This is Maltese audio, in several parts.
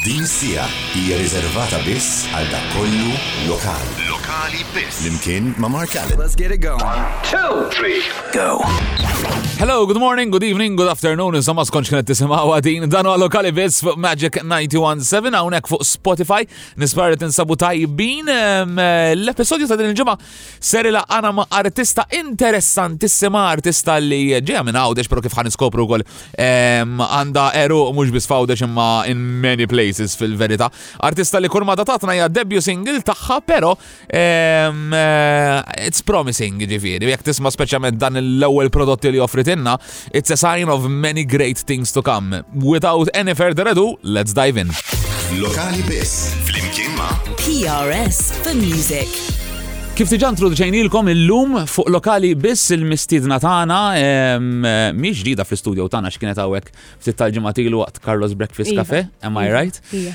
Din is-siegħa hija riservata biss għal dak kollu lokali. Lokali biss. Flimkien ma' Mark Allen. Let's get it going. One, two, three, go! Hello, good morning, good evening, good afternoon, insomma skonċ kienet tisimaw għadin dan għal lokali biz fuq Magic 91.7 għawnek fuq Spotify, nispar li tinsabu tajbin l-episodju ta' din il-ġimgħa Ser ilaqqana ma' artista interessantissima, artista li ġeja minn għawdex, pero kif ħan iskopru kol ehm, għanda eru mux bis fawdex imma in many places fil-verita. Artista li kurma datatna hija debut single taħħa, pero ehm, eh, it's promising ġifiri, jek tisma speċjalment dan l-ewel prodotti li offritinna, It's a sign of many great things to come. Without any further ado, let's dive in. Lokali biss, flimkien ma' PRS for Music. Kif tiġan introduċejnilkom il-lum fuq lokali biss il-mistidna tagħna mhix ġdida fl-istudio tagħna x'kienet hawnhekk ftit tal-ġimgħatilu waqt Carlos Breakfast iva. Cafe, am I iva. right? Iva.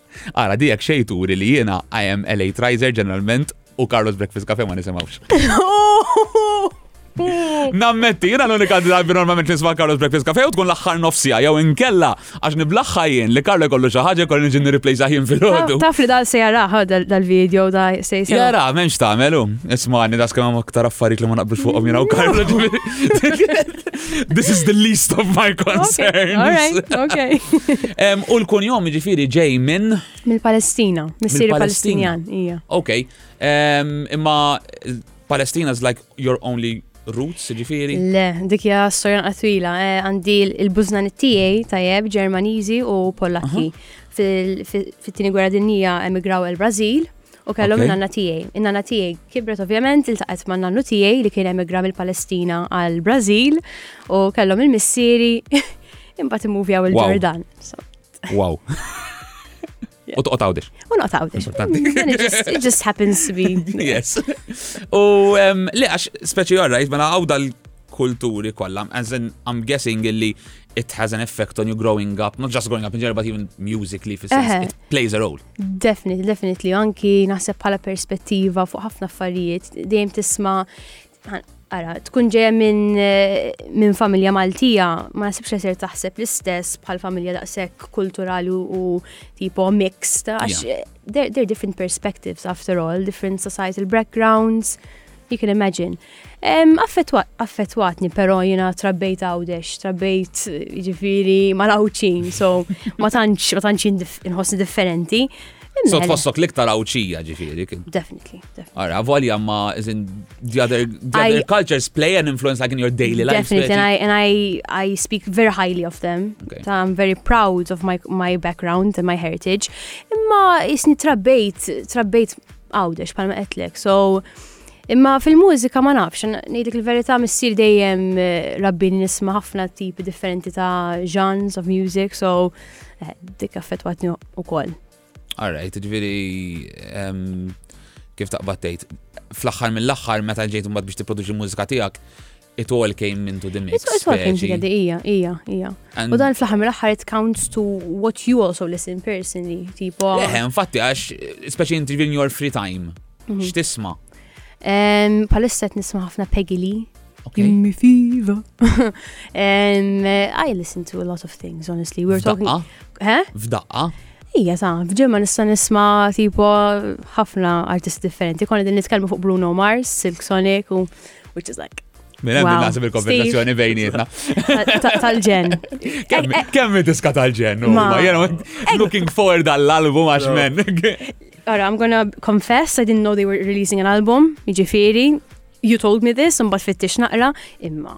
Ara di jekk xejn turi li jiena I am a late riser ġeneralment u Carlos Breakfast Cafe ma nisimgħux. Nammetti, jina l-unika drabi normalment nisma' Carlos Breakfast Cafe u tkun l-axħar nofsija, jew inkella, għax niblaħħa jien li Carlo kollu xaħġa kollu nġin nirriplejza jien fil-ħodu. Taf li dal se jaraħ dal-video da se jisir. Jara, menx ta' melu. Ismani, da skema ma ktar affarit li ma naqbux fuqom jina u Carlo ġviri. This is the least of my concerns. All right, okay. um, u l-kunjom ġifiri ġej minn? Mill-Palestina, missiri Palestinjan, ija. Ok, um, imma Palestina is like your only roots, ġifiri? Le, dik hija storja qatwila. Eh, għandi il-bużna it-tijaj tajjeb Ġermaniżi u Polakki. Fit-tieni gwerra dinija emigraw il-Brażil U kellhom okay. nanna tiegħi. In-nanna tiegħi kibret ovvjament iltaqgħet ma' nannu tiegħi li kien emigra mill-Palestina għal Brażil u kellhom il-missieri imbagħad imuvjaw il-Ġordan. Wow. U toqgħod għawdex. U noqgħod għawdex. It just happens to be. Yes. U li għax speċi għarrajt, mela għaw dal-kulturi kollha, as in I'm guessing illi it has an effect on you growing up, not just growing up in general, but even musically, it plays a role. Definitely, definitely, anki naħseb bħala perspettiva fuq ħafna affarijiet, dejjem tisma' ara, tkun ġeja minn eh, min familja Maltija, ma nasibx li ser taħseb l-istess bħal familja daqshekk kulturali u tipo mixed, għax yeah. Eh, they're, they're different perspectives after all, different societal backgrounds. You can imagine. Um, affettwatni, pero jina trabbejt għawdex, trabbejt ġifiri mal-għawċin, so ma tantx, ma tantx inħosni differenti. So tħossok liktar għawċija ġifiri. Definitely, definitely. Ara, volja ma, as in, the other, the I, other cultures play an influence like in your daily life. Definitely, and I, and I, I speak very highly of them. Okay. I'm very proud of my, my background and my heritage. Imma jisni trabbejt, trabbejt Għawdex bħalma qedtlek, so Imma fil-mużika ma nafx, ngħidlek il-verità missier dejjem eh, rabbi nisma ħafna tipi differenti ta' genres of music, so eh, dik affettwatni wkoll. Alright, ġifieri kif taqbad tgħid, fl-aħħar mill-aħħar meta ġejt mbagħad biex tipproduċi l-mużika tiegħek, It all came into the mix. It all came together, ija, ija, ija. U dan fl-ħar mill-ħar it counts to what you also listen personally, tipo. Leħe, infatti, għax, speċi inti in your free time. Mhm. X'tisma? Palissa qed nisma' ħafna Peggy Lee. Okay. Gimme fever. and uh, I listen to a lot of things, honestly. We were talking. Huh? F'daqqa? Ija, sa, f'ġemma nista nisma tipo ħafna artisti differenti. Konna din nitkellmu fuq Bruno Mars, Silk Sonic u. which is like Minn hemm naħseb il-konversazzjoni bejnietna. Tal-ġen. Kemm diska tal-ġen? Looking forward għall-album għax men. Alright, I'm gonna confess, I didn't know they were releasing an album, jiġifieri, you told me this, un bat fittix naqra, imma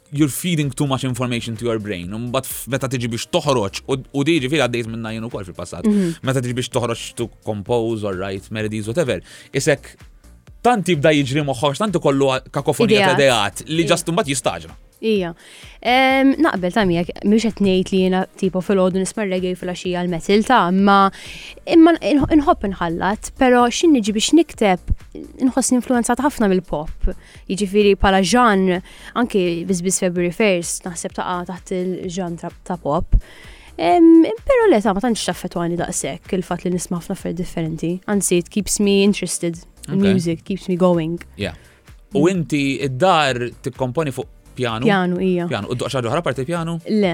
you're feeding too much information to your brain. Mbatt meta tiġi biex toħroġ, u diġi fil għaddejt minna jenu kol fil-passat, mhm. meta tiġi biex toħroġ to compose or write melodies, whatever, isek tant jibda jiġri moħħox, tant kollu kakofonija ta' dejat li ġast mbatt jistaġra. Ija. Naqbel ta' miegħek, mhux qed ngħid li jiena tipo fil-għodu nisma' reggae fil-għaxija l-metal ta' ma imma nħobb inħallat, però x'inniġi biex nikteb nħoss influenzat ħafna mill-pop. Jiġifieri bħala ġan Anki biss biss February Fairs naħseb taqa' taħt il-ġan ta' pop. Pero le ta' ma tantx taffetwani daqshekk il-fatt li nisma' ħafna affarijiet differenti. Anzi, it keeps me interested in music, keeps me going. Yeah. U inti id-dar tikkomponi fuq pjanu? Pjanu, ija. Pjanu, u d-doqxa ġoħra parti pjanu? Le.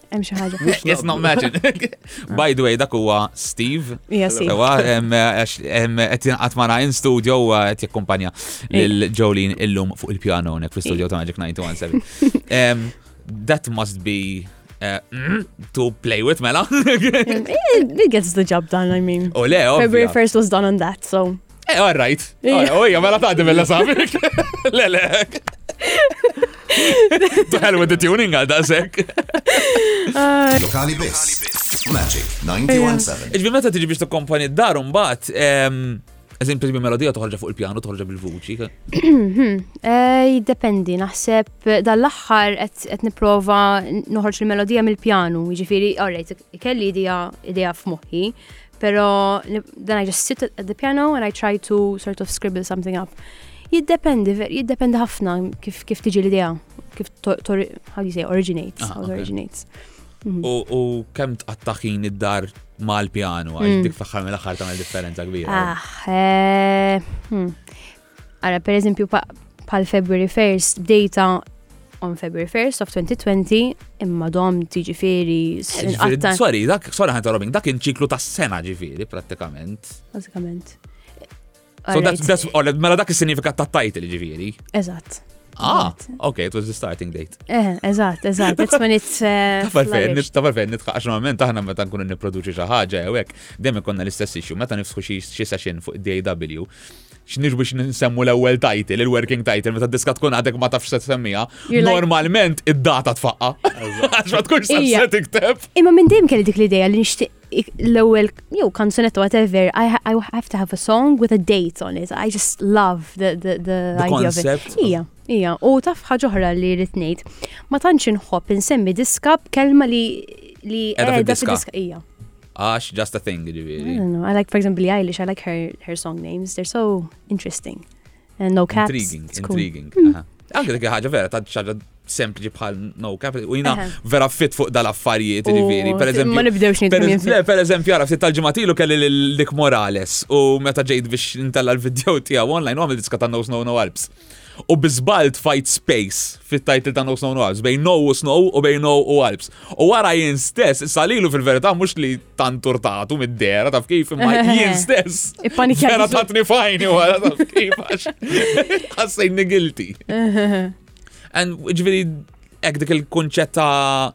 Hemm xi ħaġa. It's not imagine. By the way, dak huwa Steve. Yes, Steve. Ewa, qed jinqat magħna in studio u qed jikkumpanja lil Jolene illum fuq il-pjano hawnhekk fl-studio ta' Magic 917. That must be Eh, mm, to play with mela. It gets the job done, I mean. Oh, Leo. February 1st was done on that, so. Eh, all right. Oh, yeah, mela taqdim illa sabik. Lelek. To hell with the tuning għal daqsek. Lokali biss. Magic 917. Iġbi meta tiġi biex t-kompani d-dar un bat, Eżin per melodija toħorġa fuq il-pjano, toħorġa bil-vuċi. Eh, jiddependi, naħseb dal-axħar qed niprofa noħorġ il-melodija mill-pjanu, jiġifieri, alright, kelli idea idea f'moħħi, Pero, then I just sit at the piano and I try to sort of scribble something up. Jiddependi, jiddependi ħafna kif, kif tiġi l-idea, kif, how do you say, originates, ah, how okay. originates. Mhm. U kem tqattaħin id-dar mal-piano, għax mm. dik faħħar mill-axar tamel differenza kbira. Ah, eh, hmm. Ara, per eżempju, pal February 1st, bdejta on February 1st of 2020, imma dom ġifiri. Eh, sorry, dak, sorry ħanta Robin, dak il-ċiklu ta' sena ġifiri, pratikament. Bazzikament. So that's, that's, mela dak il-sinifikat ta' title ġifiri. Eżatt. Ah, okay, it was the starting date. Eh, eżatt, eżatt, that's when it's. Eh, tafel fejn, tafel fejn, nitħax normalment aħna meta nkunu nipproduċi xi ħaġa jew hekk, dejjem ikonna l-istess issue, meta nifsħu xi session fuq DAW, x'nix biex nsemmu l-ewwel title, il-working title, meta diska tkun għadek ma tafx se tsemmiha, normalment id-data tfaqqa. Għax ma tkunx se tikteb. Imma minn dejjem kelli dik l-idea li nixtieq l-ewwel jew kanzunetta whatever, I, I have to have a song with a date on it. I just love the, the, the, the idea of it. Ija, ija, u taf ħaġoħra li rrit ngħid. Ma tantx inħobb insemmi diska b'kelma li li qiegħda fid-diska. Ija. Għax, just a thing, ġiviri. I don't know. I like, for example, Billie Eilish, I like her, her song names. They're so interesting. And no caps. Intriguing, intriguing. Hmm. Anke dik ħaġa vera, ta' ċaġa sempliċi bħal no cap, u jina vera fit fuq dal-affarijiet li veri. Per eżempju, ma nibdewx nitkelmu. Per eżempju, għara, ftit tal-ġematilu kelli l-Lik Morales u meta ġejt biex intalla l-video tiegħu online u għamil diska ta' No Snow No Alps. U bi żball tfajt space fit-title ta' No Snow No Alps bejn No u Snow u bejn No u Alps. U wara jien stess, issa lilu fil-verità mhux li tant urtatu mid-dera taf kif imma jien stess. Ippanikjat. Vera tatni fajni wara taf kif għax. Ħassejni guilty. And ġifieri hekk dik il-kunċett ta'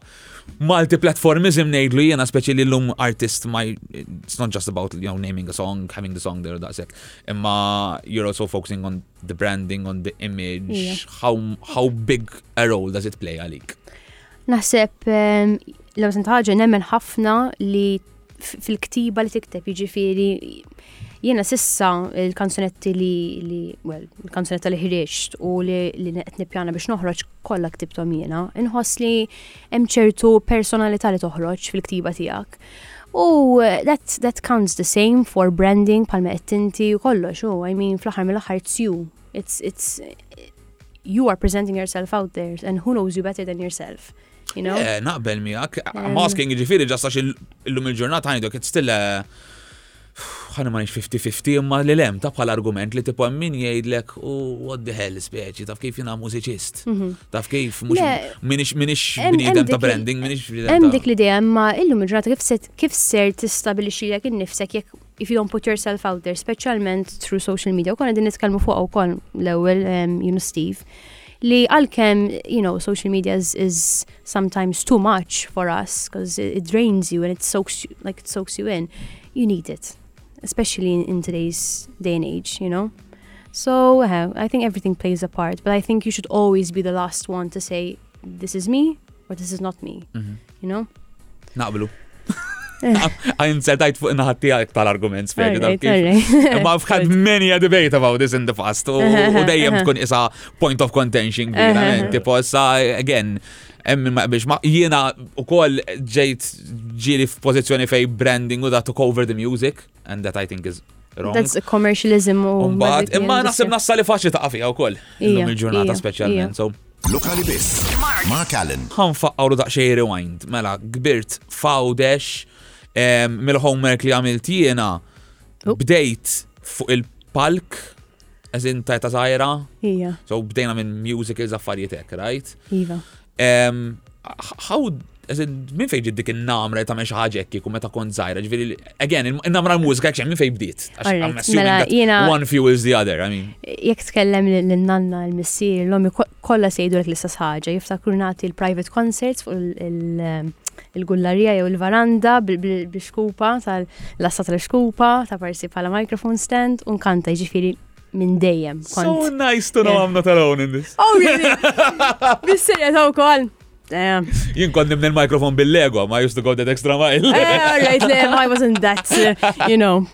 multi-platformism nejdlu jena speċi li l-lum artist ma it's not just about you know, naming a song, having the song there, daqsek. Imma you're also focusing on the branding on the image, yeah. how, how big a role does it play għalik? Naħseb ehm, l għazin ħaġa nemmen ħafna li fil-ktiba li tikteb jiġifieri jiena sissa il-kanzunetti li, li well, il-kanzunetta li ħriġt u li, li qed nippjana biex noħroġ kollha ktibtom jiena, inħoss li hemm ċertu personalità li toħroġ fil-ktiba tiegħek. U that, that counts the same for branding palma qed tinti u kollox, u I mean fl-aħħar mill-aħħar it's you. It's, it's, you are presenting yourself out there and who knows you better than yourself. You know? Yeah, naqbel miegħek. Um, I'm asking ġifieri ġastax illum il-ġurnata għandek it's still a Ħa ni ma nix fifty fifty imma li lem ta' bħal argument li tipo hemm min jgħidlek u what the hell speċi taf kif jiena mużiċist. Mhm. Taf kif mhux minix minix bniedem ta' branding minix bniedem. Hemm dik l-idea imma illum il-ġurnata kif se kif ser tistabilixxilek innifsek jekk if you don't put yourself out there, speċjalment through social media, u konna din nitkellmu fuq ukoll l-ewwel ehm, you know Steve. li għal-kem, you know, social media is, is sometimes too much for us because it, it drains you and it soaks you, like it soaks you in. You need it. especially in, in today's day and age, you know? So uh, I think everything plays a part, but I think you should always be the last one to say, this is me or this is not me, mm-hmm. You know? Naqblu. Għajn setajt fuq naħat tijak tal-argument spjegi dal Ma I've had many a debate about this in the past u dejjem tkun isa point of contention kbira. Tipo, sa, again, biex ma jiena u koll ġejt ġili f-pozizjoni fej branding u da took over the music. and that I think is wrong. That's commercialism u. Mbagħad, imma naħseb nassa li faċli ta' fija wkoll. Illum il-ġurnata speċjalment. So. Lokali biss. Mark Allen. Ħan faqqawlu daqsxejn rewind. Mela, kbirt fawdex mill-homework li għamilt jiena bdejt fuq il-palk Eżin ta' ta' zaħira? Ija. So bdejna minn musicals affarijiet hekk, right? Iva. How minn fejn dik in-namra ta' xi ħaġa hekk kieku meta kont żgħira, ġifieri again in-namra l-mużika hekk minn fejn bdiet. Mela, one fuels the other, I mean. Jekk tkellem lil nanna l-missier l-omi Kollha se jgħidulek l-istess ħaġa, jiftakru nagħti l-private concerts fuq il-gullarija jew il-varanda bil-xkupa tal-lassa tal-xkupa ta' parsi bħala microphone stand u nkanta jiġifieri minn dejjem. So nice to know I'm not alone in this. Oh, really? Bissirja ta' wkoll. Jien kont nimni l-mikrofon bil-lego, ma used to go that extra mile. Eh, right, I wasn't that, you know,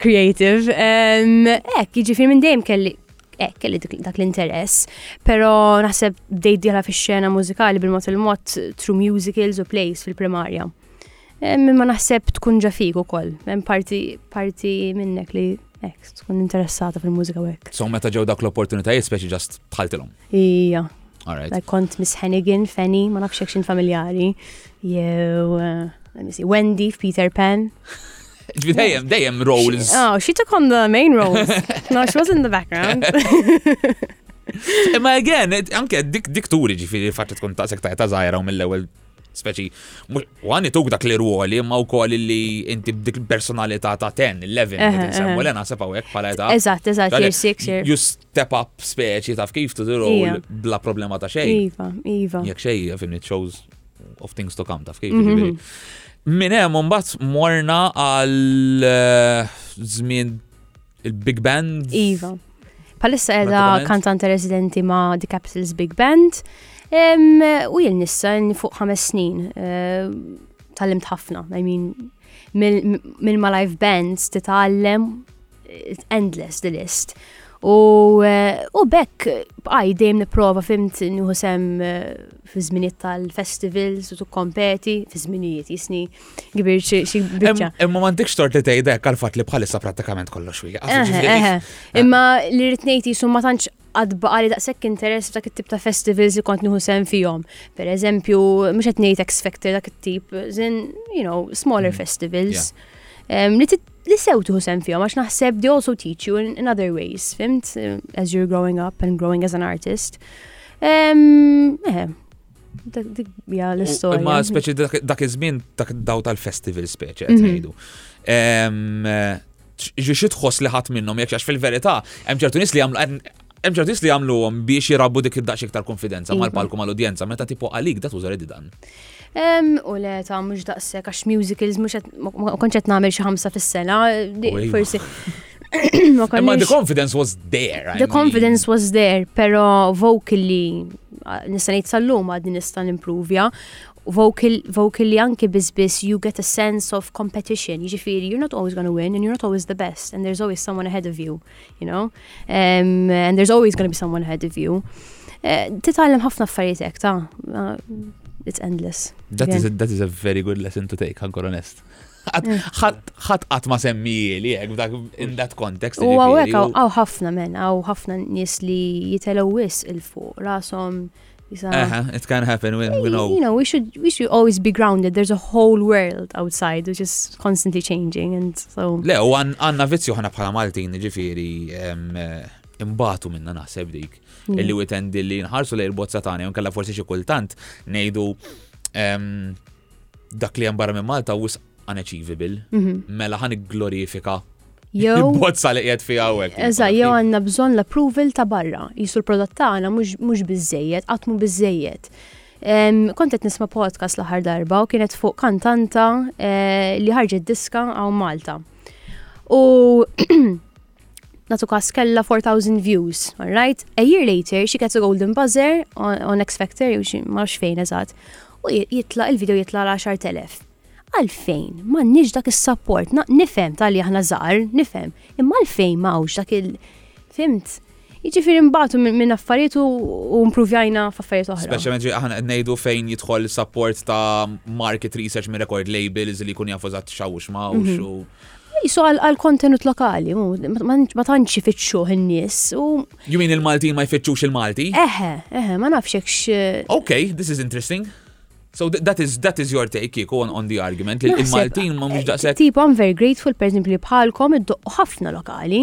creative. Ek, jiġifieri minn dejjem kelli hekk kelli dak l-interess, però naħseb bdejt diħla fix-xena mużikali bil-mod il-mod through musicals u plays fil-primarja. Eh, minn ma naħseb tkun ġafik ukoll, hemm parti parti minnek li hekk tkun interessata fil-mużika u hekk. So meta ġew dak l-opportunitajiet speċi ġast tħaltilhom. Ija. Alright. Kont Miss Hennigan, Fanny, ma nafx jekk familjari, jew eh, Wendy f'Peter Pan. Ġbi dejjem, dejjem roles. Oh, she took on the main roles. no, she was in the background. Imma again, anke dik dik turi ġifiri fatt tkun ta' sekta ta' zaħira u mill-ewel speċi, għani tuk dak li ruoli, ma u koll li inti b'dik personalità ta' 10, 11, għedin semmu l-ena sepaw għek pala età. Eżat, eżat, year 6, year. tap up speċi taf kif to the role bla problema ta' xejn. Iva, iva. Jek xej, fin it shows of things to come taf kif. Mhm. Jiġifieri. Min hemm mbagħad morna għal eh, żmien il-big band. Iva. Palissa edha kantante residenti ma' The Capitals Big Band. U jil nissa fuq ħames snin. Eh, tal-limt ħafna. I mean, mill-ma live bands titgħallem It's endless the list. U, eh, u bekk bqaj dejjem nipprova fimt nieħu sem eh, fi żminijiet tal-festivals u tukkompeti fi żminijiet jisni kbir xi xi biċċa. Imma m'għandikx tort li tgħidek għal fatt li bħalissa prattikament kollox wieqa. Eħe, Ġifieri, eħe. Eh. Imma li rrid ngħid jisu ma tantx qatt baqa' li daqshekk interess f'dak it-tip ta' festivals li kont nieħu sem fihom. Per eżempju, mhux qed ngħid X Factor dak it-tip, żin, you know, smaller festivals. Em, Li tit- li sew tieħu sehem fihom għax naħseb they also teach you in other ways, fimt, as you're growing up and growing as an artist. Ehm, eh, dik bija l-istorja. Ma speċi dak iż-żmien dak daw tal-festival speċi qed mhm. ngħidu. Ehm, ġi xi tħoss li ħadd minnhom jekk għax fil-verità hemm ċertu nies li jagħmlu Hemm ċerti nies li jagħmluhom biex jirabbu dik id-daqs iktar konfidenza iva. mal-palku mal-udjenza meta tipo għalik da tuża redi dan. U le ta' mhux daqshekk għax musicals mhux ma kontx qed nagħmel xi ħamsa fis-sena, iva. forsi. Ma the confidence was there. The confidence was there, pero vocally nista' ngħid sal-lum għad nista' nimprovja vocal, vocally anki bizbis you get a sense of competition. Jiġifieri, you're not always going to win and you're not always the best and there's always someone ahead of you. you know, um, and there's always going to be someone ahead of you. Eh, titgħallem ħafna affarijiet hekk ta' uh, it's endless. That is, a, that is a very good lesson to take, ankor onest. ħat qatt ma semmi li hekk dak in that context. U hawnhekk hawn ħafna men, hawn ħafna nies li jitelgħu wis il fuq rashom Uh-huh, it can happen, we, we know. You know, we should, we should always be grounded. There's a whole world outside which is constantly changing and so... Le, u għanna vizzju ħana bħala Maltin, ġifiri, eh, imbatu minna naħseb dik. Mm. Illi witendi li nħarsu li il-bozza tani, unkella forsi xie kultant nejdu dak li hemm barra minn Malta wisq unachievable. Mhm. Mela ħan glorifika Jew. Bozza li qiegħed fiha hawnhekk. Eżatt, jew għandna bżonn l-approval ta' barra. Jisu l-prodott tagħna mhux biżejjed, qatt mhu biżejjed. Kont qed nisma' podcast l-aħħar darba u kienet fuq kantanta eh, li ħarġet diska hawn Malta. U natu kas kella 4000 views, alright? A year later, she gets a golden buzzer on, on X Factor, jew xi marx fejn eżatt, u jitla il-video jitla l-10,000. Għalfejn, ma nix dak il-support, nifem tal-li aħna zar, nifem, imma għalfejn ma dak il- fimt? Iġifiri mbatu minn affarijiet u improvjajna f'affarijiet oħra. Speċjalment ġi aħna qed ngħidu fejn jidħol support ta' market research minn record labels li jkun jafu eżatt xawx ma' mhm. u Isu għal kontenut lokali, ma tantx ifittxuh in-nies. You mean il-Maltin ma jfittxux il-Malti? Eħe, eħe, ma nafx hekk Ok, this is interesting. So that is that is your take kieku on, on the argument li il-Maltin ma mhux daqshekk. Tip I'm very grateful per li bħalkom iddoqqu ħafna lokali.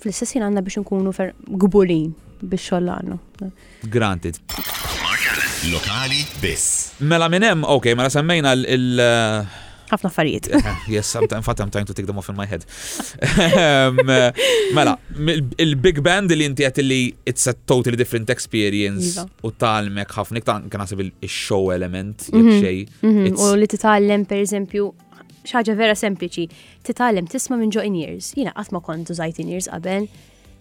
Fl-istess ħin għandna biex nkunu fer gburin biex xogħol għandna. Granted. Lokali biss. Mela minn hemm, ok, mela semmejna il- ħafna affarijiet. Yes, I'm fatt I'm trying to take them off in my head. Mela, il-big band li inti għet li it's a totally different experience iva. u talmek ħafna iktar kien naħseb il-show element, jek mhm, xej. Mhm, u li titgħallem per eżempju xaġa vera sempliċi, titgħallem tisma' minn ġo in-ears. Jiena qatt ma kont użajt in-ears qabel.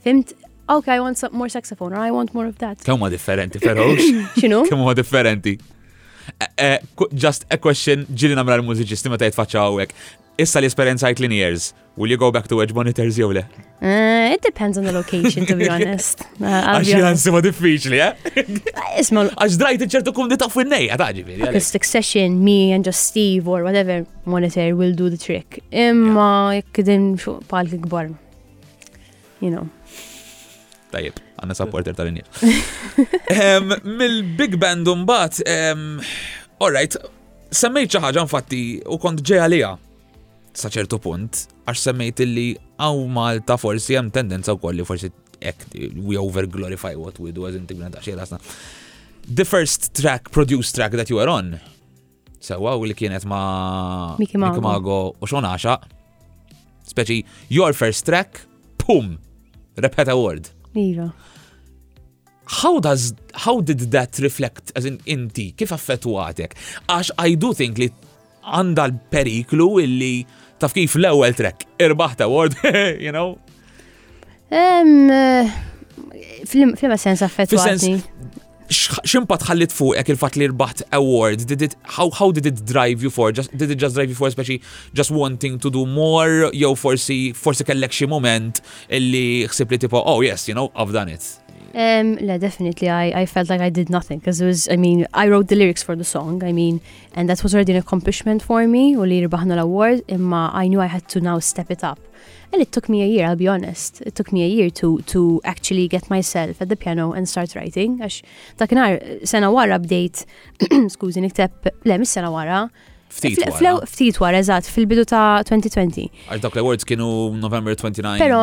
Fimt, ok, I want more saxophone, or I want more of that. Kemm differenti, ferro? Xinu? Kemm differenti? Eh, eh, just a question, ġili namra l-mużiċisti ma tajt faċċa għawek. Issa li esperienzajt l-in-ears, Will you go back to wedge monitors jew le? Uh, it depends on the location, to be honest. Għax jansi ma diffiċli, eh? Isma. Għax drajt ċertu kum di tafu n-nejja, taġi veri. Because succession, me and just Steve or whatever monitor will do the trick. Imma jekk din fuq palk gbar. You know. Tajib, għanna supporter tal-inja. Mill-big band un bat, all right, semmejt ċaħġa nfatti u kont ġeja lija sa ċertu punt, għax semmejt li għaw Malta forsi hemm tendenza u kolli forsi ek, we over glorify what we do as integrant għax jirasna. The first track, produced track that you were on, sewa u li kienet ma Mickey Mago u xon għaxa, speċi your first track, pum, repet award. Iva. How does, how did that reflect, as in inti, kif affettwatek? Għax I do think li għandha l-periklu illi taf kif l-ewwel trek irbaħt award, you know? Eh, Flimma sens affettwati. Ximpa tħallit fuqek il-fat li rbaħt award, did it, how, how did it drive you for? Just, did it just drive you for especially just wanting to do more? Jew forsi, forsi kellek xi moment illi xsib li tipo, oh yes, you know, I've done it. Um, le, definitely, I, I felt like I did nothing, because it was, I mean, I wrote the lyrics for the song, I mean, And that was already an accomplishment for me u li ribaħna l-award imma I knew I had to now step it up. And it took me a year, I'll be honest. It took me a year to, to actually get myself at the piano and start writing. Għax dakinhar sena wara bdejt, skużi, nikteb, le, mis sena wara. Ftit wara. Ftit wara, eżatt, fil-bidu ta' 2020. Għax dawk l-awards kienu November 29. Pero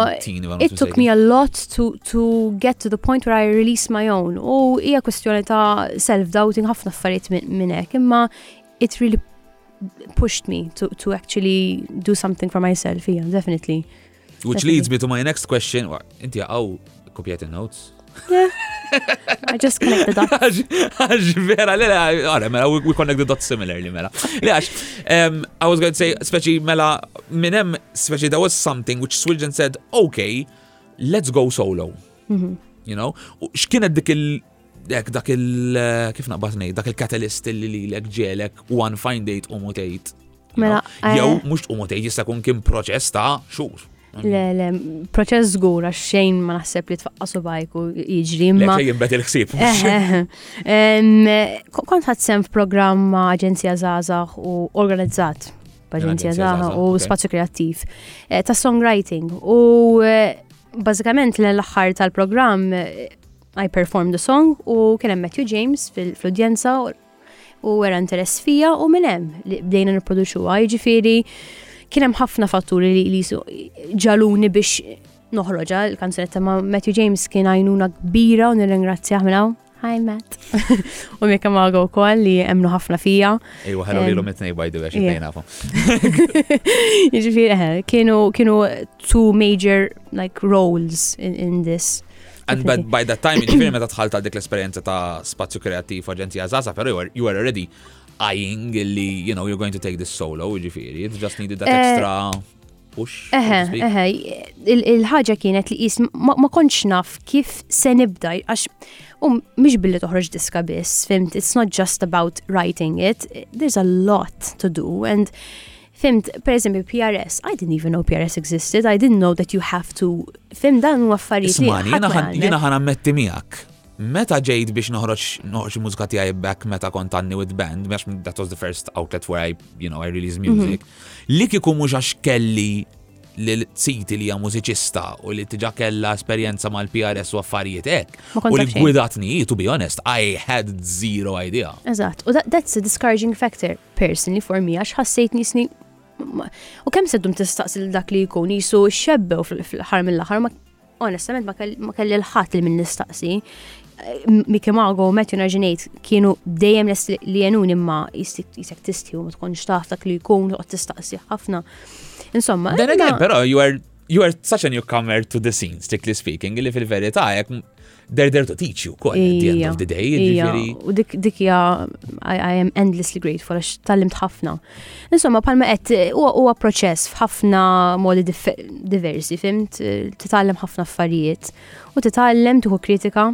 it took me a lot to, to get to the point where I release my own. U hija kwestjoni ta' self-doubting ħafna affarijiet minn hekk, imma it really pushed me to, to actually do something for myself, yeah, definitely. Which leads me to my next question. Inti għaw Kopjajt il-notes. I just connect the dots. Għax vera, le, għara, mela, we connect the dots similarly, mela. Le, għax, um, I was going to say, speċi, mela, minnem, speċi, there was something which Swilgen said, okay, let's go solo. Mm-hmm. You know, xkienet dik Dek dak il kif naqbad ngħid, dak il-catalyst li lilek ġelek one fine day tqum u tgħid. Mela, eh, jew mhux tqum u tgħid jista' jkun kien proċess ta' xhur. Le, le, proċess żgur għax xejn ma naħseb li tfaqqa subajk u jiġri imma. Le jimbet il-ħsieb. Kont ħadd sem f'programm ma' Aġenzija Żgħażagħ u organizzat b'Aġenzija Żgħażagħ u Spazju Kreattiv eh, ta' songwriting u eh, bażikament l-aħħar tal-programm eh, I performed the song u kien hemm Matthew James fl-udjenza u wera interess fija u minn hemm li bdejna nipproduċuha. Jiġifieri kien hemm ħafna fatturi li li ġaluni biex noħroġa l-kanzunetta ma' Matthew James kien għajnuna kbira u nirringrazzjah minn hawn. Hi Matt. U Mika Mago u koll li jemnu ħafna fija. Ejwa, ħallu li l-umet nejbajdu għax jtejna fu. Jiġifieri, eh, kienu two major like roles in, in this. And by, by that time, ġifiri meta tħal ta' dik l-esperienza ta' spazju kreativ aġenzija zaza, pero you were already eyeing li, you know, you're going to take this solo, ġifiri, it's just needed that eh, extra push. Eħe, eħe, il-ħagġa kienet li jis ma konċ naf kif se nibda, għax um, miġ billi toħroġ diska biss, fimt, it's not just about writing it, there's a lot to do, and Fimt, per eżempju, PRS, I didn't even know PRS existed, I didn't know that you have to. Fim dan u affarijiet. Ismani, jena ħan ammetti miegħek. Meta ġejt biex noħroġ noħroġ mużika tiegħi back meta kont għanni with band, għax that was the first outlet where I, you know, I release mhm. music, li kieku mhux għax kelli li siti li hija mużiċista u li tiġa kella esperjenza mal-PRS u affarijiet hekk. U li gwidatni, to be honest, I had zero idea. Eżatt, u that's a discouraging factor. personally for me għax ħassejt nisni u kemm seddum tistaqsi l dak li jkun jisu xebbew fl-ħar mill-ħar ma onestament ma kelli l-ħat li minn nistaqsi Mickey Mago u Matthew Narġinejt kienu dejjem les li jenuni ma jisek tisti u ma tkunx taf dak li jkun u tistaqsi ħafna. Insomma. Then again, pero you are you are such a newcomer to the scene, strictly speaking, li fil-verità jek They're there to teach you, kol, at the end of the day, ġifiri. U dik dik hija I am endlessly grateful għax tallimt ħafna. Insomma, palma qed huwa proċess f'ħafna modi diversi, fimt, titgħallem ħafna affarijiet u titgħallem tuħu kritika.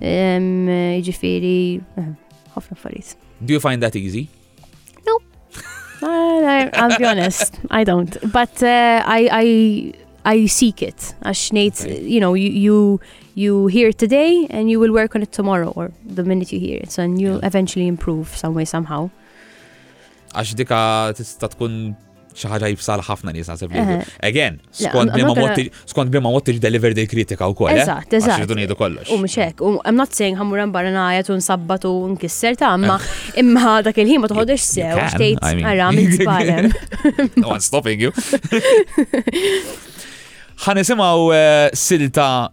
Ġifiri, eh, ħafna affarijiet. Do you find that easy? No. I'll be honest, I don't. But uh, I, I I seek it. Għax nejt, you know, you, you you hear it today and you will work on it tomorrow or the minute you hear it. So and you'll yeah. eventually improve some way somehow. Għax dika tista tkun xi ħaġa jibsa ħafna nies naħseb li. Again, skont bima motti, skont bima motti deliver di kritika wkoll. Eh? Eżatt, eżatt. Xi ngħidu kollox. U mhux hekk, u I'm not saying ħammur hemm barra ngħajjat u nsabbat u nkisser ta' imma eh. imma dak il-ħin ma toħodx sew xtejt ara minn żbalem. No one stopping you. Ħa nisimgħu eh, silta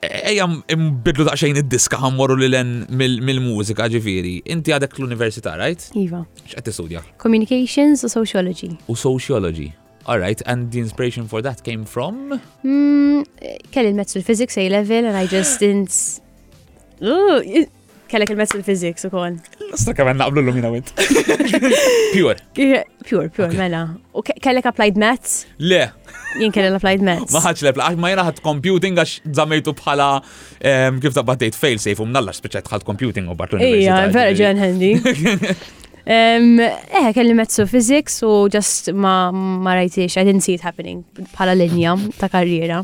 Ejja imbidlu daqsxejn id-diska ħammorru li len mill-mużika ġifieri. Inti għadek l-università, right? Iva. X'qed tistudja? Communications u Sociology. U Sociology. All right, and the inspiration for that came from? Mm, kelli l-mezz fil-physics A level and I just didn't Kellek il-mezz il-physics u koll. Sta kamen naqblu l-lum jina wint. Pure. Pure, pure, mela. U kellek applied maths? Le. Jien kellek applied maths. Ma ħadx lepla, ma jena ħad computing għax zamejtu bħala kif ta' battejt fail safe u mnallax speċet ħad computing u bartu. Ija, vera ġen handy. Eh, kelli mezzu physics u just ma, ma rajtiex, I didn't see it happening bħala linja ta' karriera.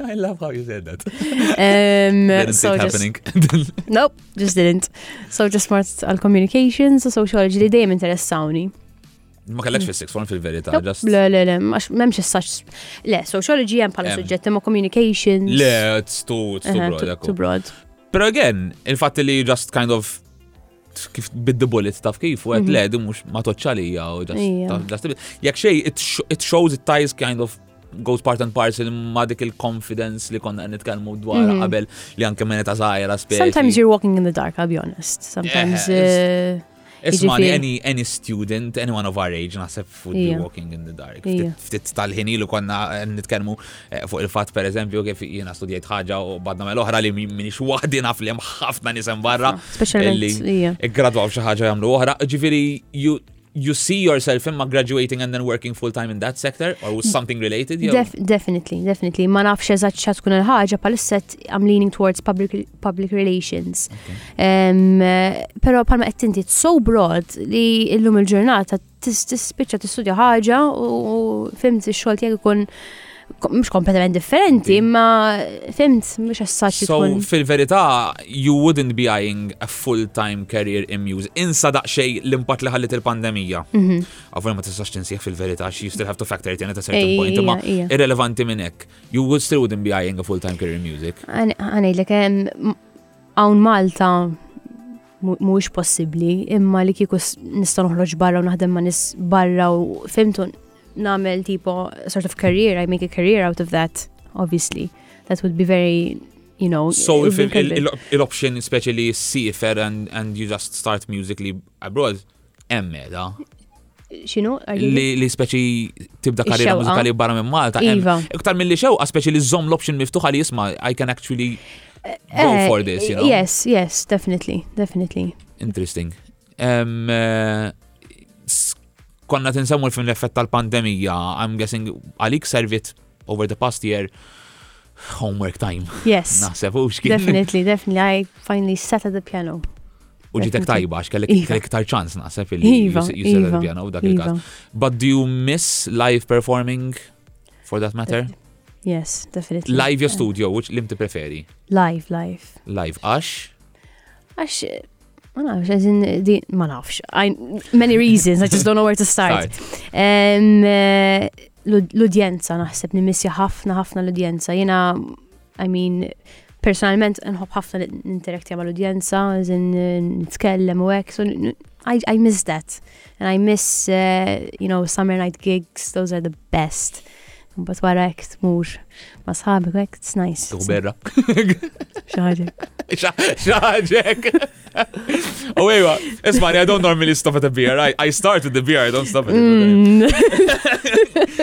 I love how you said that. Um, didn't so see it happening. Just, nope, just didn't. So just smart għal communications u sociology li dejjem interessawni. Ma kellekx physics form fil-verità, just. Le, le, le, għax memx saċ. Le, sociology hemm bħala suġġett ma communications. Le, it's too, it's too broad. Too broad. Pero again, il-fatt li just kind of kif biddi bullets taf kif, u għed mhm. led, mux ma toċċalija, u ġast. Jek xej, it shows it ties kind of goes part and parcel ma dik il-confidence li konna nitkellmu dwar mhm. qabel li anke minn ta' zaħira speċi. Sometimes you're walking in the dark, I'll be honest. Sometimes. Eh, eh, eh, Ismani, any, any student, anyone of our age, naħseb fuq The Walking in the Dark. Ftit tal-ħin ilu konna eh, nitkellmu eh, fuq il-fatt per eżempju kif jiena studjajt ħaġa u badna mel oħra li minix waħdi naf li hemm ħafna nisem barra. Speċjalment li gradwaw xi ħaġa jagħmlu oħra. Ġifieri you see yourself imma graduating and then working full time in that sector or was something related? Def definitely, definitely. Ma nafx eżatt xa tkun il-ħaġa pal-isset I'm leaning towards public, public relations. Okay. Um, pero palma qed tinti so broad li illum il-ġurnata tispiċċa tistudja ħaġa u fimt ix-xogħol tiegħek ikun mhux kompletament differenti, imma fimt mhux assaċ So fil-verità you wouldn't be eyeing a full-time career in music. Insa daqsxej l-impatt li ħallit il-pandemija. Mhm. Ovvjament ma tistax tinsieħ fil-verità xi you still have to factor it in at a certain point, imma irrelevanti minn hekk. You would still wouldn't be eyeing a full-time career in music. Għanejlek hawn Malta mhuwiex possibbli, imma li kieku nista' noħroġ barra u naħdem ma' nis barra u fimtu nagħmel tipo sort of career, I make a career out of that, obviously. That would be very you know. So l-option speċi li sifer and, and you just start musically abroad, Hemm meta. X'inhu? Li li speċi tibda karriera Ix-xewqa. mużikali barra minn Malta. hemm Iva. Iktar milli xewqa speċi li żomm l-option miftuħa li jisma' I can actually go Eh, for this, you know. Yes, yes, definitely, definitely. Interesting. Em, eh, s- konna tinsemmu l-fin l-effett tal-pandemija, I'm guessing għalik servit Over the past year, homework time. Yes. Naħseb u xkien. Definitely, definitely. I finally sat at the piano. U ġitek tajba, għax kellek iva. kellek tar ċans naħseb illi iva, jisir iva. il-piano dak il-każ. But do you miss live performing for that matter? Yes, definitely. Live your studio, which lim ti preferi? Live, live. Live, għax? Għax Ma nafx, għazin, di, ma nafx. Many reasons, I just don't know where to start. Eh, l-udjenza naħseb nimissja ħafna ħafna l-udjenza. Jena, I mean, personalment nħob ħafna l-interakti għamal udjenza għazin nitkellem u għek, so I, I miss that. And I miss, uh, you know, summer night gigs, those are the best. Mbagħad wara hekk tmur ma' sħabek u hekk it's nice. Tuħu berra. Xaħġek. Xaħġek. Oh, ejwa, isma' I don't normally stop at a beer. I, I start with the beer, I don't stop at it. Mm.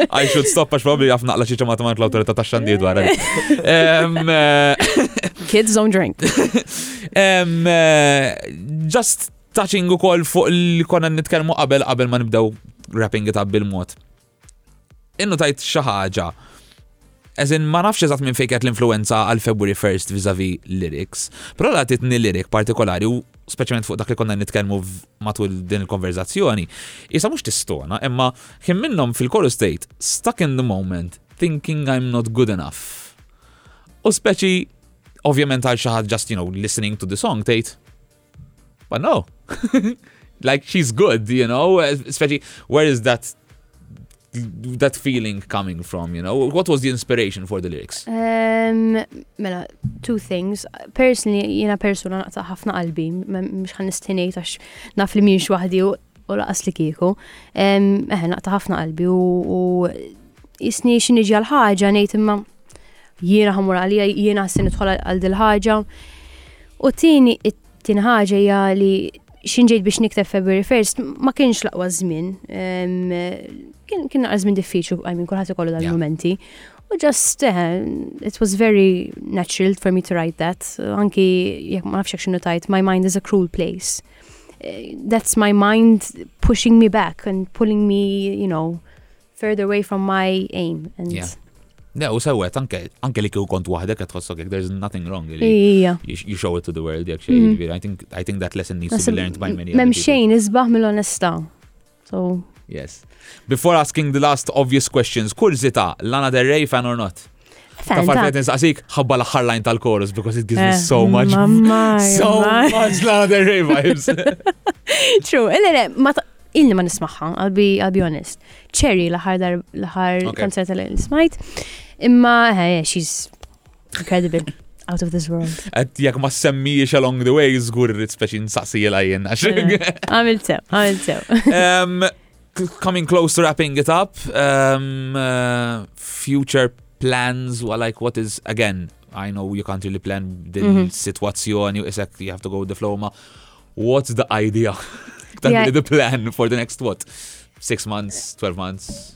I should stop għax probably għaf naqla xieċa ma' tamant l-autorita ta' xandi dwar. Kids don't drink. Um, uh, just touching u koll fuq li konna nitkelmu qabel qabel ma nibdew wrapping it up bil-mod. Innutajt xi ħaġa. As in, ma nafx eżatt minn fejn kienet l-influenza għal February 1st vis-a-vis lyrics, però l-għatitni lyric partikolari u speċjalment fuq dak li konna nitkellmu matul din il-konverzazzjoni, isa mhux tistona, imma kien minnhom fil-chorus tgħid stuck in the moment, thinking I'm not good enough. U speċi, ovvjament għal xi ħadd just, you know, listening to the song tgħid, But no. like she's good, you know, especially where is that that feeling coming from, you know? What was the inspiration for the lyrics? Um, mela, two things. Personally, jina persona naqta ħafna qalbi, mux ħan nistinejt għax naf li miex wahdi u U laqas li kieku. Eħe, naqta ħafna qalbi u jisni xiniġi għal-ħagġa nejt imma jiena ħamur għalija jiena għassin nidħol għal dil-ħagġa. U tini, tini ħagġa hija li xinġejt biex nikteb February 1st ma kienx laqwa żmien. Kien naqra żmien diffiċli, għajmin kulħadd ikollu dal-momenti. U just, eh, it was very natural for me to write that. Anki, jek ma nafxek xinu tajt, my mind is a cruel place. that's my mind pushing me back and pulling me, you know, further away from my aim. And yeah. Ne, u sewet, anke li kju kont wahdek għet tħossok, there's nothing wrong. Ija. You show it to the world, jek xej, mm. I think, I think that lesson needs to be learned by many. Mem xejn, izbaħ mill-onesta. So. Yes. Before asking the last obvious questions, kurzita, Lana Del Rey fan or not? Ta' farfet nisaqsik, ħabba l-axħar lajn tal-chorus because it gives me eh, so much. So much Lana Del Rey vibes. True, le le, ma illi ma nismaħħa, I'll be, I'll be honest. Cherry l-ħar l-ħar kanzetta li nismajt. Imma, eh, she's Incredible. Out of this world. Għed jek ma semmijiex along the way, zgur rrit speċi nsaqsi jelajen. Għamil sew, għamil sew. Coming close to wrapping it up, um, uh, future plans, well, like what is, again, I know you can't really plan din mm -hmm. situazzjoni, you have to go with the flow, ma what's the idea? yeah. the plan for the next what? Six months, 12 months?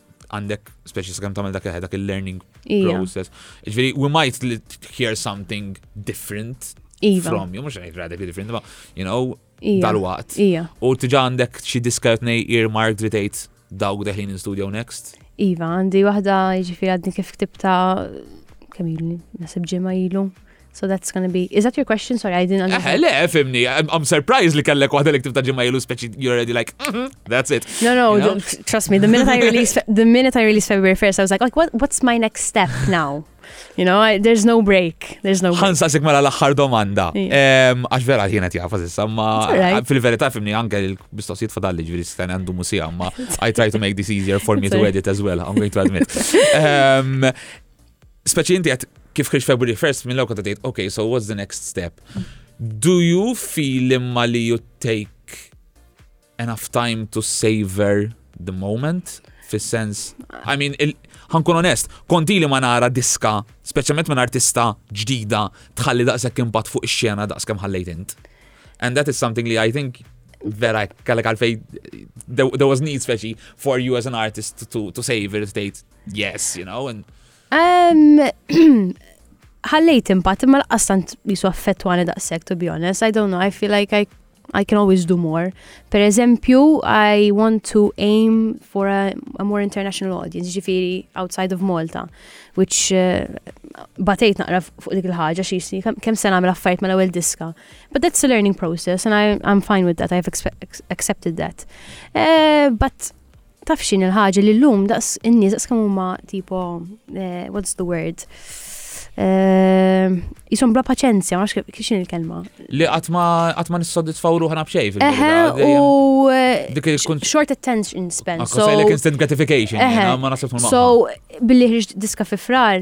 għandek, speċi s-għam tamel dak dak il-learning process. Ġveri, we might hear something different iva. from you, mux għajt radically different, ma, you know, dal-waqt. U tġa għandek xie diskart nej earmark dritajt dawk deħlin in studio next? Iva, għandi wahda ġifiri għadni kif ktibta kemm ilu, nasib ġemma ilu. So that's gonna be. Is that your question? Sorry, I didn't understand. Le, fimni, I'm, I'm surprised li kellek waħda li ktibt ġimma jilu speċi you're already like, mm-hmm, that's it. No, no, you know? trust me, the minute I release the minute I release February 1st, I was like, like what, what's my next step now? You know, I, there's no break. There's no break. Ħansa sik mela l-axħar domanda. Għax vera ħienet jafa sissa, ma fil-verita fimni anke l-bistoqsijiet fadalli ġviri s-stan għandu musija, ma I try to make this easier for me to edit as well, I'm going to admit. Speċi inti għat kif kħiġ February 1st minn l-għu tgħid, ok, so what's the next step? Do you feel imma li you take enough time to savor the moment? Fis-sens, I mean, ħankun onest, konti li ma nara diska, speċjalment minn artista ġdida, tħalli daqshekk impatt fuq ix-xena daqskemm ħallejt int. And that is something li I think vera kellek għalfej there was need speċi for you as an artist to, to save it, to yes, you know, and ħallejt impatt imma laqqas tant jisu affettwani daqshekk to be honest. I don't know, I feel like I I can always do more. Per eżempju, I want to aim for a, a more international audience, ġifiri outside of Malta, which uh, batejt naqra fuq dik il-ħagġa xisni, kem sena għamil affarijiet mal ewwel diska. But that's a learning process and I, I'm fine with that, I've accepted that. Uh, but Taf x'inhi l-ħaġa li llum daqs in-nies daqs kemm huma tipo eh, what's the word? Eh, jisom bla paċenzja, ma nafx kif x'inhi l-kelma. Li qatt ma qatt ma nissodisfaw ruħna b'xejn Eħe, fil-verità. dejjem- u eh, Dik li kun- short attention span. Akko So, fejlek instant gratification, Eħe. jiena ma nasib ma. So, billi ħriġt diska fi frar,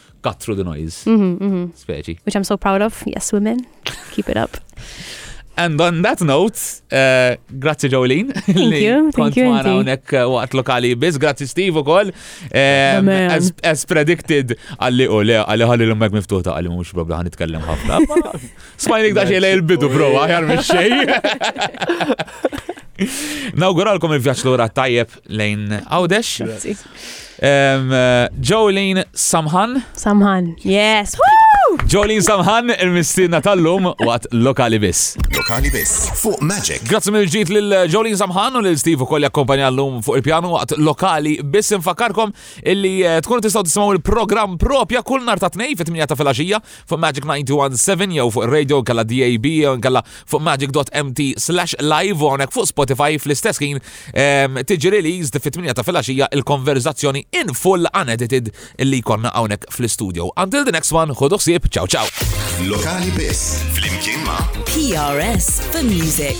cut through the noise. Mhm, mhm. Speċi. Which I'm so proud of. Yes, women. Keep it up. And on that note, uh, grazzi Jolene. Thank you, thank you. Għana unek uh, waqt lokali biz, grazzi Steve u koll. Um, as, as predicted, għalli u le, għalli għalli l-ummek miftuħta, għalli mux probla għan itkellem ħafna. Smajnik daċi le il-bidu, bro, għajar mxej. Nawguralkom il-vjaċ l-ura tajjeb. lejn Għawdex. Grazzi. Jolene Samhan. Samhan, yes. Jolene Samhan, il-mistina tal-lum waqt lokali biss. Lokali biss. Fuq Magic. Grazzi mill ġit lil Jolene Samhan u lil Steve ukoll jakkompanja l-lum fuq il-pjanu waqt lokali biss infakarkom illi eh, tkunu tistgħu tisimgħu il-programm propja kull nar ta' tnej fit-8 ta' filgħaxija fuq Magic 917 jew fuq radio kalla DAB jew kalla fuq magic.mt slash live u għonek fuq Spotify fl-istess ħin ehm, tiġi released fit-8 ta' filaxija il-konverzazzjoni in full unedited illi konna għonek fl-studio. Until the next one, ħodu xsib, ciao ciao. Lokali biss, flimkien ma' PRS for Music.